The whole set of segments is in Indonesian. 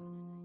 on and I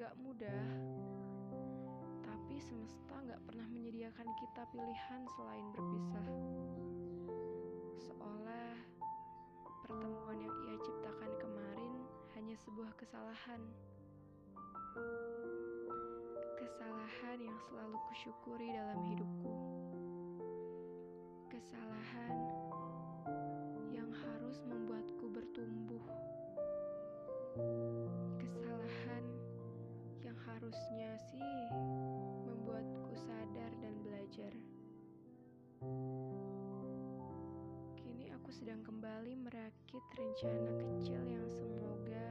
gak mudah, tapi semesta gak pernah menyediakan kita pilihan selain berpisah. Seolah pertemuan yang ia ciptakan kemarin hanya sebuah kesalahan. Kesalahan yang selalu kusyukuri dalam hidupku. sedang kembali merakit rencana kecil yang semoga